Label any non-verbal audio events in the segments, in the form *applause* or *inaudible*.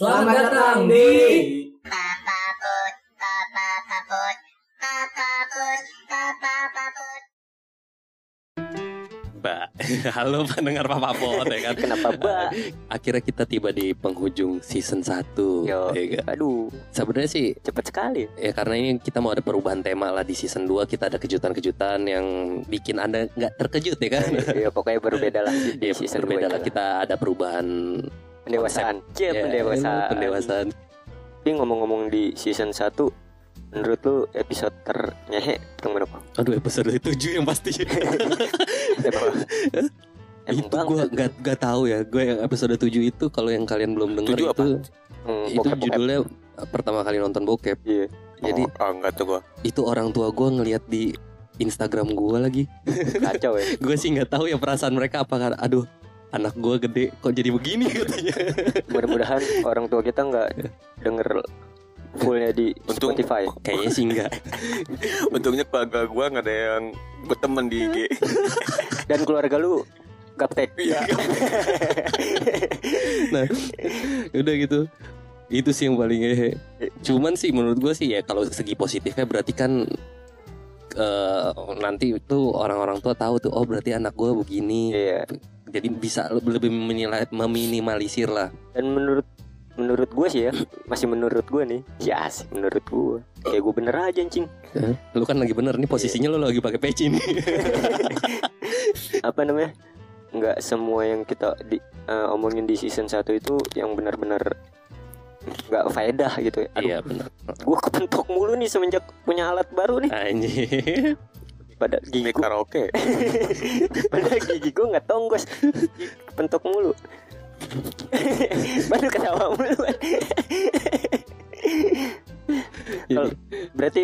Selamat datang di Papaput, papapaput, papaput, papapaput. Mbak, *laughs* halo pendengar Papa Pot ya kan. Kenapa, Mbak? *laughs* Akhirnya kita tiba di penghujung season 1 Yo, ya kan? aduh, Sebenarnya sih cepet sekali. ya karena ini kita mau ada perubahan tema lah di season 2 kita ada kejutan-kejutan yang bikin Anda nggak terkejut ya kan. ya pokoknya berbeda lah di *laughs* Ya, season berbeda lah kita ada perubahan pendewasaan. Cie, ya, pendewasaan. pendewasaan. Tapi ngomong-ngomong di season 1 Menurut lu episode ternyehe mana kok? Aduh episode 7 yang pasti. *laughs* Emang, itu gue nggak nggak tahu ya. Gue yang episode 7 itu kalau yang kalian belum dengar itu apa? hmm, itu bokep-bokep. judulnya pertama kali nonton bokep. Iya. Jadi oh, enggak tuh gua. itu orang tua gue ngelihat di Instagram gue lagi. kacau ya. *laughs* gue sih nggak tahu ya perasaan mereka apa kan. Aduh anak gue gede kok jadi begini *laughs* katanya. Mudah-mudahan orang tua kita nggak denger fullnya di Untung- Spotify. Kayaknya sih enggak. *laughs* Untungnya keluarga gua nggak ada yang berteman di IG. *laughs* Dan keluarga lu gaptek. Iya. Nah udah gitu. Itu sih yang paling ngehe. Cuman sih menurut gue sih ya kalau segi positifnya berarti kan eh, nanti itu orang-orang tua tahu tuh oh berarti anak gue begini. Iya. Jadi bisa lebih menilai- meminimalisir lah. Dan menurut menurut gue sih ya, masih menurut gue nih. Ya sih menurut gue. Kayak gue bener aja anjing. Lu kan lagi bener nih posisinya lu lagi pakai peci nih. *laughs* Apa namanya? Nggak semua yang kita di, eh, omongin di season 1 itu yang benar-benar nggak faedah gitu ya. Aduh, Iya benar. gue kepentok mulu nih semenjak punya alat baru nih. Anjir. Pada gigi gue, karaoke. *laughs* pada gigi gue nggak tonggos. Kepentok mulu. Baru ketawa mulu. Ban. Kalau- Berarti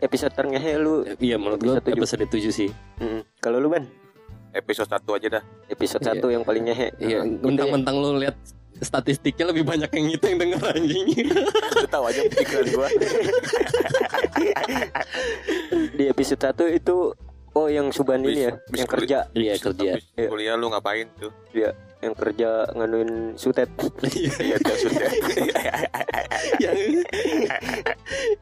episode terngehe lu Iya menurut gua Episode episode 7 sih. mm, Kalau lu ban Episode 1 aja dah. Episode Iya. 1 yang paling ngehe Iya, mentang-mentang lu lihat statistiknya lebih banyak yang itu yang denger anjing. Lu tahu aja pikiran gua. *laughs* Di episode 1 itu Oh yang Suban ini ya Bis- Yang kerja Iya kerja. Habis Kuliah lu ngapain tuh? Yang kerja nganuin sutet Iya, itu maksudnya. *laughs* yang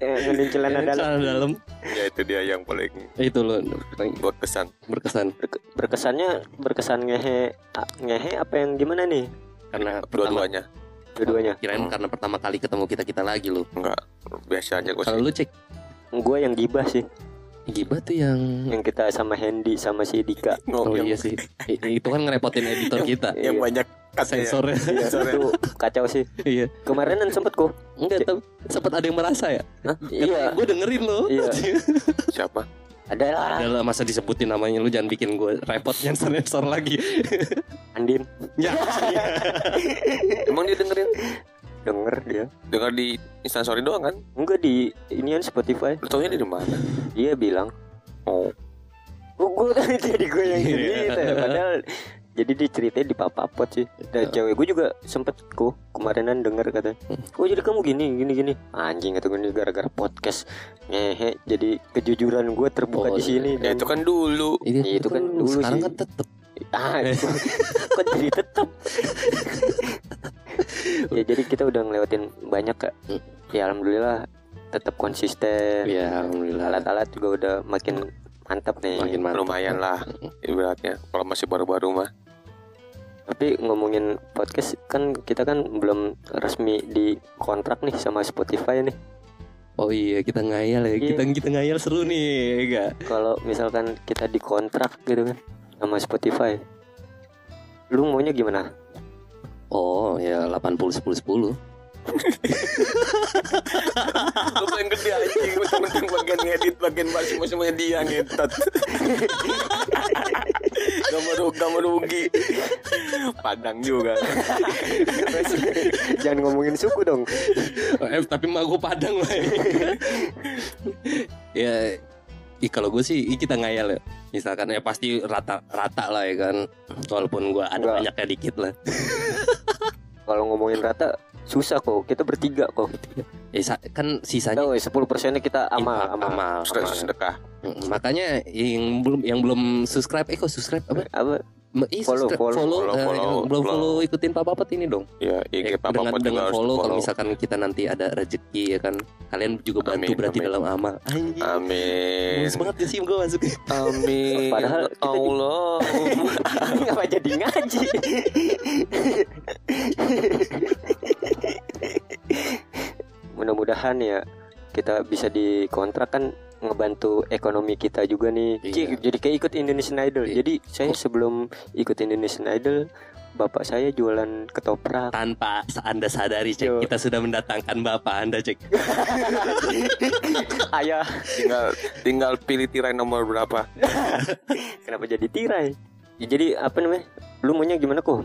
eh, Nganuin celana dalam celana dalam ya itu dia yang paling itu lo paling buat kesan. berkesan Berke- Berkesannya Berkesan ngehe Ngehe apa yang gimana nih karena Dua-duanya. Dua-duanya kirain Hmm. karena pertama kali ketemu kita kita lagi lo. Enggak. Biasa aja gua Kalau sih. lu cek Gue yang gibah sih gibah tuh yang Yang kita sama Hendy Sama si Dika. Oh yang, iya sih. Itu kan ngerepotin editor kita. yang Iya. banyak sensornya. Iya, itu kacau sih. Iya. Kemarinan sempet kok. Enggak tapi sempat ada yang merasa ya? Hah? Iya. gue dengerin lo. Iya. *laughs* Siapa? Ada lah. Adalah masa disebutin namanya lu jangan bikin gue repot sensor sensor lagi. Andin. *laughs* Ya. *laughs* Emang dia dengerin? Denger dia Dengar di instastory doang kan? Enggak di Inian Spotify Lu taunya dari mana? Dia bilang Oh, Oh gue *laughs* jadi gue yang Iya. ya. Padahal jadi diceritain di papapot sih Dan cewek gue juga sempet kok Kemarinan denger kata Oh jadi kamu gini gini gini Anjing atau gini gara-gara podcast Ngehe Jadi kejujuran gue terbuka Oh, di sini ya dan- itu kan dulu. Iya, itu kan dulu sekarang sih. kan tetep Ah, kok jadi tetap. ya jadi kita udah ngelewatin banyak kak. Ya alhamdulillah tetap konsisten. ya alhamdulillah Alat-alat juga udah makin mantap nih. makin mantap Lumayan lah ibaratnya. Kalau masih baru-baru mah. Tapi ngomongin podcast kan kita kan belum resmi di kontrak nih sama Spotify nih. Oh iya kita ngayal ya Iya. kita kita ngayal seru nih enggak Kalau misalkan kita di kontrak gitu kan sama Spotify. Lu maunya gimana? Oh ya 80 10 10 Lu paling gede anjing Mentang-mentang bagian ngedit Bagian bahasa semuanya dia ngetot Gak mau rugi, gak mau rugi Padang juga Jangan ngomongin suku dong. eh, tapi mah gue padang lah ya Ih, kalau gue sih ih, kita ngayal ya misalkan ya pasti rata rata lah ya kan walaupun gue ada Enggak. banyaknya dikit lah *laughs* Kalau ngomongin rata susah kok. Kita bertiga kok. ya, kan sisanya Oh, 10 persennya kita amal, Infak, amal. amal, Sudah amal. sedekah makanya yang belum yang belum subscribe eh kok subscribe apa Apa? Ih, Follow, follow, follow, follow, eh, follow, yang belum follow. follow ikutin Papa Pot ini dong. Ya, Ya, IG Papa dengan juga dengan harus follow kalau follow. misalkan kita nanti ada rezeki ya kan kalian juga bantu Amin, berarti amin. dalam amal anjing Amin. mulus banget gak sih gue masuk Amin. Padahal kita Allah. *laughs* Ngapa jadi ngaji? Mudah-mudahan ya kita bisa dikontrak kan ngebantu ekonomi kita juga nih. Iya. Cik, jadi kayak ikut Indonesian Idol. Iya. Jadi saya sebelum ikut Indonesian Idol, bapak saya jualan ketoprak. tanpa anda sadari cek Yo. kita sudah mendatangkan bapak anda cek *laughs* Ayah, tinggal tinggal pilih tirai nomor berapa. *laughs* kenapa jadi tirai? Ya, jadi apa namanya? Lu maunya gimana kok?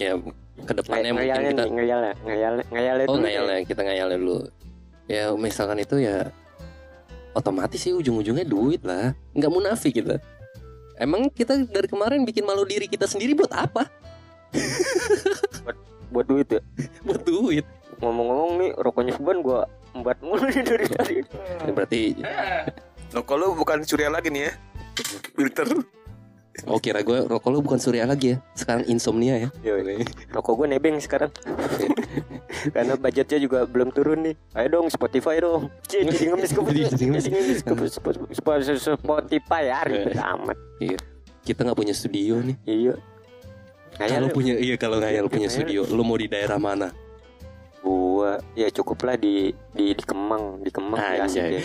ya ke depannya mungkin Ngayalnya kita nih, ngayalnya, ngayalnya, ngayalnya oh ngayalnya kita ngayalnya dulu ya misalkan itu ya otomatis sih ujung-ujungnya duit lah nggak munafik kita emang kita dari kemarin bikin malu diri kita sendiri buat apa buat duit ya. *laughs* buat duit Ngomong-ngomong nih rokoknya Suban gua embat mulu nih dari *laughs* tadi. Ya, berarti Lo kalau bukan surya lagi nih ya. Filter. oh kira gue rokok lu bukan surya lagi ya sekarang insomnia ya Yo, rokok gue nebeng sekarang. *laughs* *laughs* Karena budgetnya juga belum turun nih. Ayo dong Spotify dong. Jadi ngemis ke Jadi- ngemis. Spotify ya ribet amat. kita nggak punya studio nih Iya. kalau punya iya kalau ngayal punya Ngayal. studio lu mau di daerah mana gua ya cukup lah di di di Kemang, di Kemang ya *laughs* asik ya.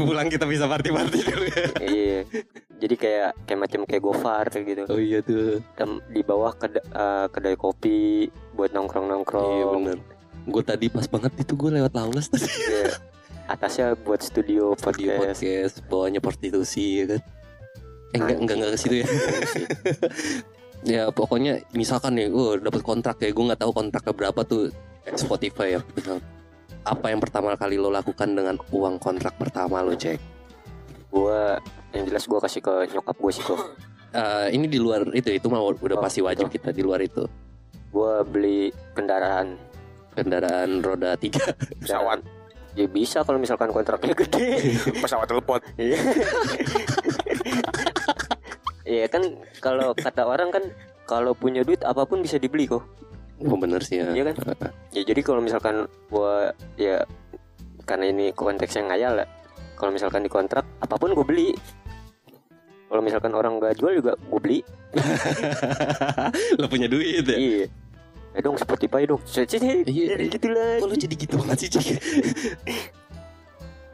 pulang kita bisa party party dulu ya Iya. Jadi kayak kayak macam kayak Gofar kayak gitu. oh iya tuh di bawah keda- eh, kedai kopi buat nongkrong-nongkrong. iya benar gue tadi pas banget itu gue lewat Laulas tadi *laughs* Iya. Atasnya buat studio Studio podcast. podcast bawahnya prostitusi ya kan eh enggak enggak enggak ke situ ya *laughs* ya pokoknya misalkan nih gue dapat kontrak ya gue nggak tahu kontraknya berapa tuh Spotify ya apa yang pertama kali lo lakukan dengan uang kontrak pertama lo cek Gua yang jelas gua kasih ke nyokap gue sih kok. Eh, ini di luar itu itu mah udah Oh, pasti wajib betul. kita di luar itu Gua beli kendaraan. kendaraan roda tiga Pesawat. Ya bisa kalau misalkan kontraknya gede. *laughs* Pesawat telepon. Iya. Iya kan kalau kata orang kan kalau punya duit apa pun bisa dibeli kok. oh bener sih ya Iya kan? Ya jadi kalau misalkan gua ya karena ini konteksnya ngayal ya. Kalau misalkan dikontrak apa pun gue beli. Kalau misalkan orang nggak jual juga gue beli. *laughs* lo punya duit ya Iya. Eh dong Spotify dong. Cece Iya. gitu lah. kok lo jadi gitu banget sih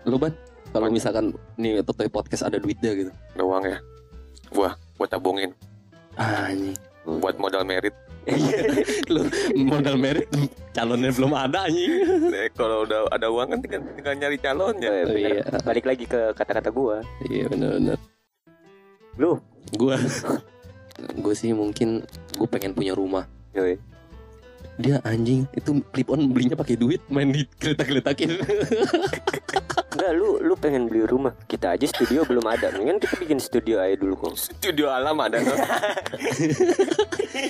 lo ban kalau misalkan nih Totoy podcast ada duitnya gitu Doang ya. Wah, buat tabungin. anjing Buat modal merit. *laughs* lo modal merit calonnya belum ada anjing Eh, kalau udah ada uang kan tinggal, tinggal nyari calonnya. Bener. Iya. Balik lagi ke kata-kata gua. iya benar-benar Lu, gue *laughs* gue sih mungkin gue pengen punya rumah yoi. dia anjing itu clip on belinya pakai duit main di kereta geletakin *laughs* Enggak, lu lu pengen beli rumah. Kita aja studio belum ada. Mendingan kita bikin studio aja dulu kok. Studio alam ada kan?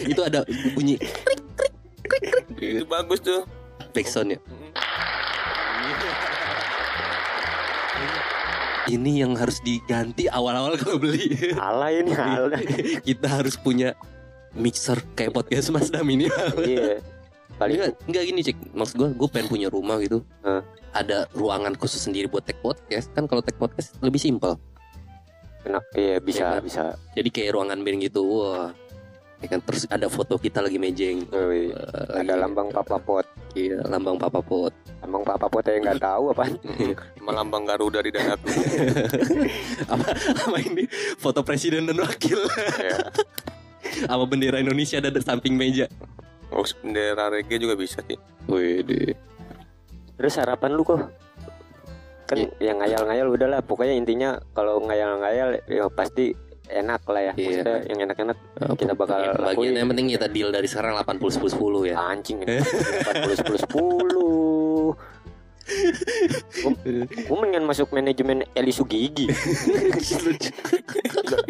itu ada bunyi Itu bagus tuh. backsound ya ini yang harus diganti awal-awal kalau beli Salah ini, salah. kita harus punya mixer kayak podcast Mas Dam ini Iya. Paling Enggak, enggak gini cek Maksud gue, gue pengen punya rumah gitu Hah? Ada ruangan khusus sendiri buat tag podcast Kan kalau tag podcast lebih simpel enak. Iya, bisa, Iya. bisa. Jadi kayak ruangan band gitu Wah ya kan terus ada foto kita lagi mejeng Yoi. Eh, Ada lagi- lambang Papa Pot. iya, lambang papa pot Lambang Papa Pot yang nggak tahu apa. *laughs* Melambang Garuda di dada aku. *laughs* apa apa ini foto presiden dan wakil ya. *laughs* sama bendera Indonesia ada di samping meja Oh, bendera reggae juga bisa sih. Wih Terus harapan lu kok? Kan yang ngayal-ngayal udahlah. Pokoknya intinya kalau ngayal-ngayal ya pasti enak lah ya. Iya. Maksudnya yang enak-enak Kita bakal bagian lakuin. yang penting kita deal dari sekarang 80 10 10 ya anjing ini. 80 10 10. Gue mendingan masuk manajemen Eli Sugigi. *laughs*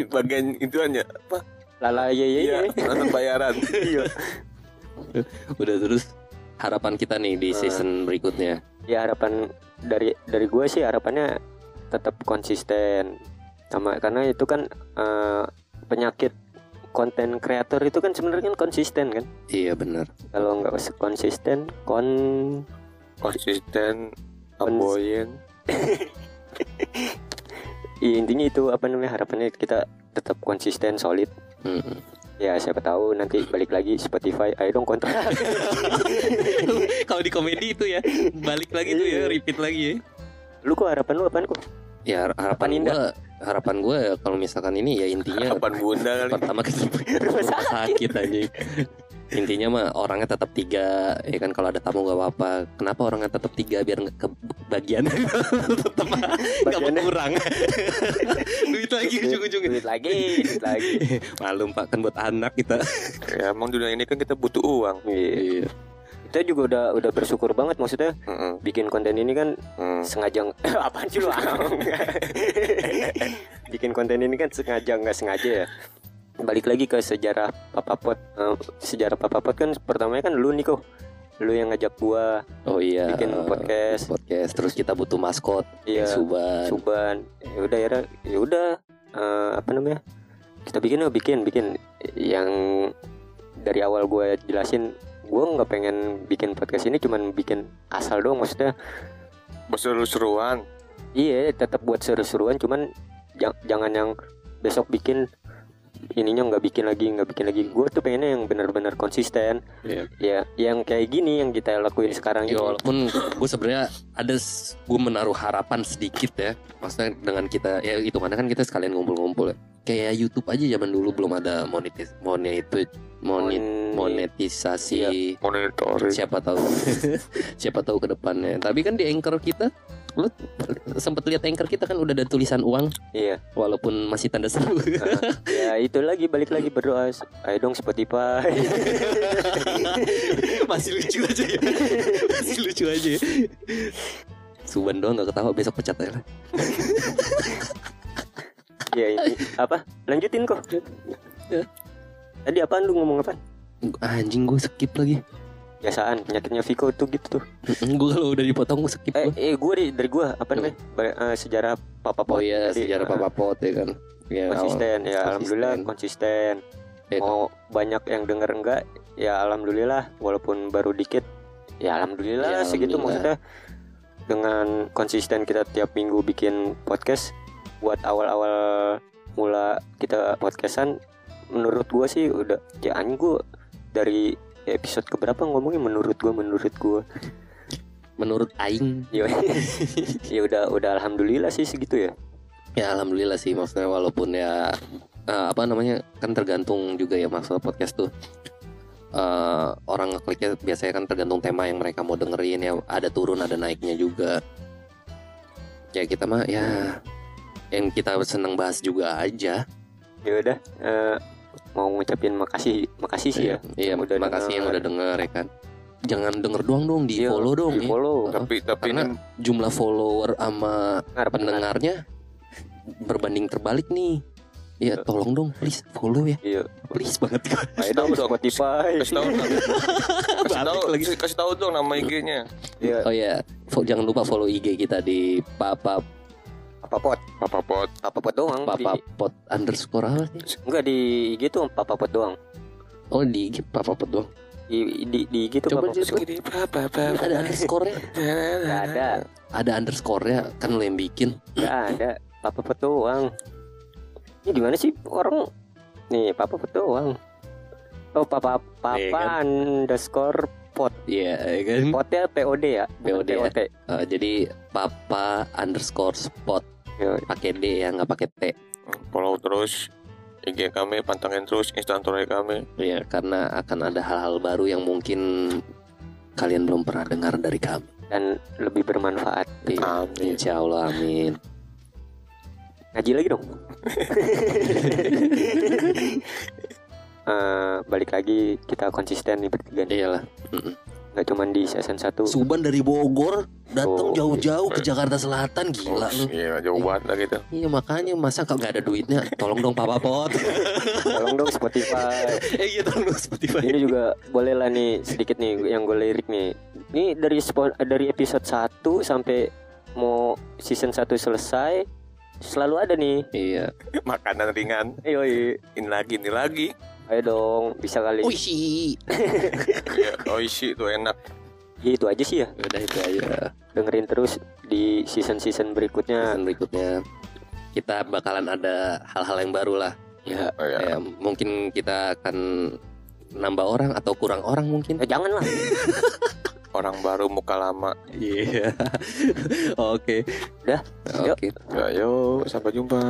Bagian itu aja. Apa? Lala ye ye Iya, nonton *laughs* bayaran. Iya. udah terus harapan kita nih di Eh. season berikutnya Ya harapan dari dari gue sih harapannya tetap konsisten sama karena itu kan eh, penyakit konten kreator itu kan sebenarnya kan konsisten kan Iya benar. kalau nggak konsisten kon Konsisten, Kons- aboyen. ya, intinya itu apa namanya harapannya kita tetap konsisten solid Mm-mm. ya siapa tahu nanti balik lagi Spotify ayo dong kontrak *laughs* Kalau di komedi itu ya balik lagi tuh ya, Iya. repeat lagi ya. lu kok harapan lu apaan kok Ya harapan Indah. Harapan gue kalau misalkan ini ya intinya Kapan bunda kali? pertama ke *laughs* rumah sakit aja. Intinya mah orangnya tetap tiga, ya kan kalau ada tamu gak apa-apa. Kenapa orangnya tetap tiga biar nggak kebagian *laughs* tetap nggak berkurang. *laughs* Duit lagi ujung-ujungnya. duit lagi duit lagi Malum pak kan buat anak kita. Ya emang dunia ini kan kita butuh uang. Iya. Kita juga udah udah bersyukur banget maksudnya Heeh. bikin konten ini kan Hmm. sengaja *coughs* apaan sih lu *laughs* bikin konten ini kan sengaja nggak sengaja ya balik lagi ke sejarah Papa Pot Eh, sejarah Papa Pot kan pertamanya kan lu nih kok lu yang ngajak gua Oh iya. bikin podcast Podcast. Terus kita butuh maskot. iya Suban. Suban ya udah ya ya udah eh, apa namanya kita bikin yuk bikin bikin yang dari awal gue jelasin gue nggak pengen bikin podcast ini cuman bikin asal doang maksudnya. Berseru-seruan. iya tetap buat seru-seruan cuman jang- jangan yang besok bikin ininya nggak bikin lagi nggak bikin lagi. Gue tuh pengennya yang benar-benar konsisten. Iya. ya yang kayak gini yang kita lakuin sekarang Ya ini. walaupun gue sebenarnya ada gue menaruh harapan sedikit ya. Maksudnya dengan kita ya itu mana kan kita sekalian ngumpul-ngumpul ya kayak YouTube aja zaman dulu belum ada monetis monet monet Mon- monetisasi. Monitoring. siapa tahu. *laughs* Siapa tahu ke depannya. Tapi kan di anchor kita lu sempat lihat anchor kita kan udah ada tulisan uang. Iya. Walaupun masih tanda seru. *laughs* Ya itu lagi balik lagi berdoa ayo dong Spotify. *laughs* Masih lucu aja ya. Masih lucu aja ya. Suban doang gak ketawa besok pecat lah. Ya ini apa? Lanjutin kok. Tadi apaan lu ngomong apa? Anjing gue skip lagi. Biasaan penyakitnya Viko tuh gitu tuh. Gue kalau udah dipotong gue skip eh gua. eh gue dari gue apa namanya? Eh, sejarah papa Oh Pot iya Tadi, sejarah eh, Papa Pot ya kan? Ya, konsisten ya Konsisten. alhamdulillah konsisten. Ya, mau banyak yang denger enggak? Ya alhamdulillah walaupun baru dikit. Ya alhamdulillah Ya, segitu alhamdulillah. maksudnya. Dengan konsisten kita tiap minggu bikin podcast buat awal-awal mula kita podcastan menurut gua sih udah ya anjing gua dari episode keberapa ngomongnya? Menurut gua menurut gua. Menurut Aing. Ya *laughs* ya udah udah alhamdulillah sih segitu ya. Ya alhamdulillah sih maksudnya walaupun ya eh, apa namanya kan tergantung juga ya masalah podcast tuh. Eh, orang ngekliknya biasanya kan tergantung tema yang mereka mau dengerin ya ada turun ada naiknya juga. Ya kita mah ya yang kita seneng bahas juga aja ya udah eh, mau ngucapin makasih makasih sih ya iya yang udah makasih yang denger. udah denger ya kan jangan denger doang dong di Iya, follow dong di ya. follow Tapi tapi Karena ini jumlah follower sama pendengar. pendengarnya berbanding terbalik nih ya tolong dong please follow ya iya please banget ayo dong tahu dong. Spotify kasih tahu dong. kasih tahu lagi. kasih tahu dong nama IG-nya. Iya, Oh ya, jangan lupa follow IG kita di papa Papa Pot Papa Pot. Papa Pot doang papa di, pot underscore apa sih? enggak di IG tuh Papa Pot doang Oh di IG papa pot doang. di di, di IG tuh Coba Papa Pot Segini papa papa. Ada underscore-nya. Nggak ada Ada underscore-nya kan lo yang bikin. nggak ada Papa Pot doang ini gimana sih orang nih Papa Pot doang oh Papa Papa Iya kan? underscore Pot Iya, ya kan. Potnya POD ya bukan POD ya. Eh, jadi papa underscore spot pakai D ya nggak pakai T. Follow terus IG kami, pantengin terus instastory kami. Iya, karena akan ada hal-hal baru yang mungkin kalian belum pernah dengar dari kami. dan lebih bermanfaat Iya, Amin. Insya Allah, amin. ngaji lagi dong *laughs* Eh, balik lagi kita konsisten nih bertiga Iyalah. Nggak cuman di season 1 Suban dari Bogor Oh, datang jauh-jauh ke Jakarta Selatan gila lu. Iya, jauh banget lah gitu. Iya makanya masa kau nggak ada duitnya tolong dong Papa Pot. *laughs* tolong dong Spotify *laughs* eh iya tolong dong Spotify. ini juga boleh lah nih sedikit nih yang gue lirik nih ini dari dari episode 1 sampai mau season 1 selesai selalu ada nih. Iya. *laughs* Makanan ringan. Yoi. Ini lagi, ini lagi. Ayo dong, bisa kali. Uishi. Iya, oishi itu enak. Ya, itu aja sih ya. Udah itu aja. Dengerin terus di season-season berikutnya. Season berikutnya kita bakalan ada hal-hal yang baru lah. Ya, Oh, ya. Ya, mungkin kita akan nambah orang atau kurang orang mungkin. eh, jangan lah. *laughs* Orang baru muka lama. Iya. *laughs* Oke. Dah, yuk. Oke. Ya, yuk, sampai jumpa.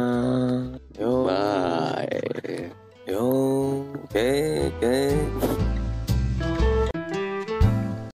Yo, okay, okay.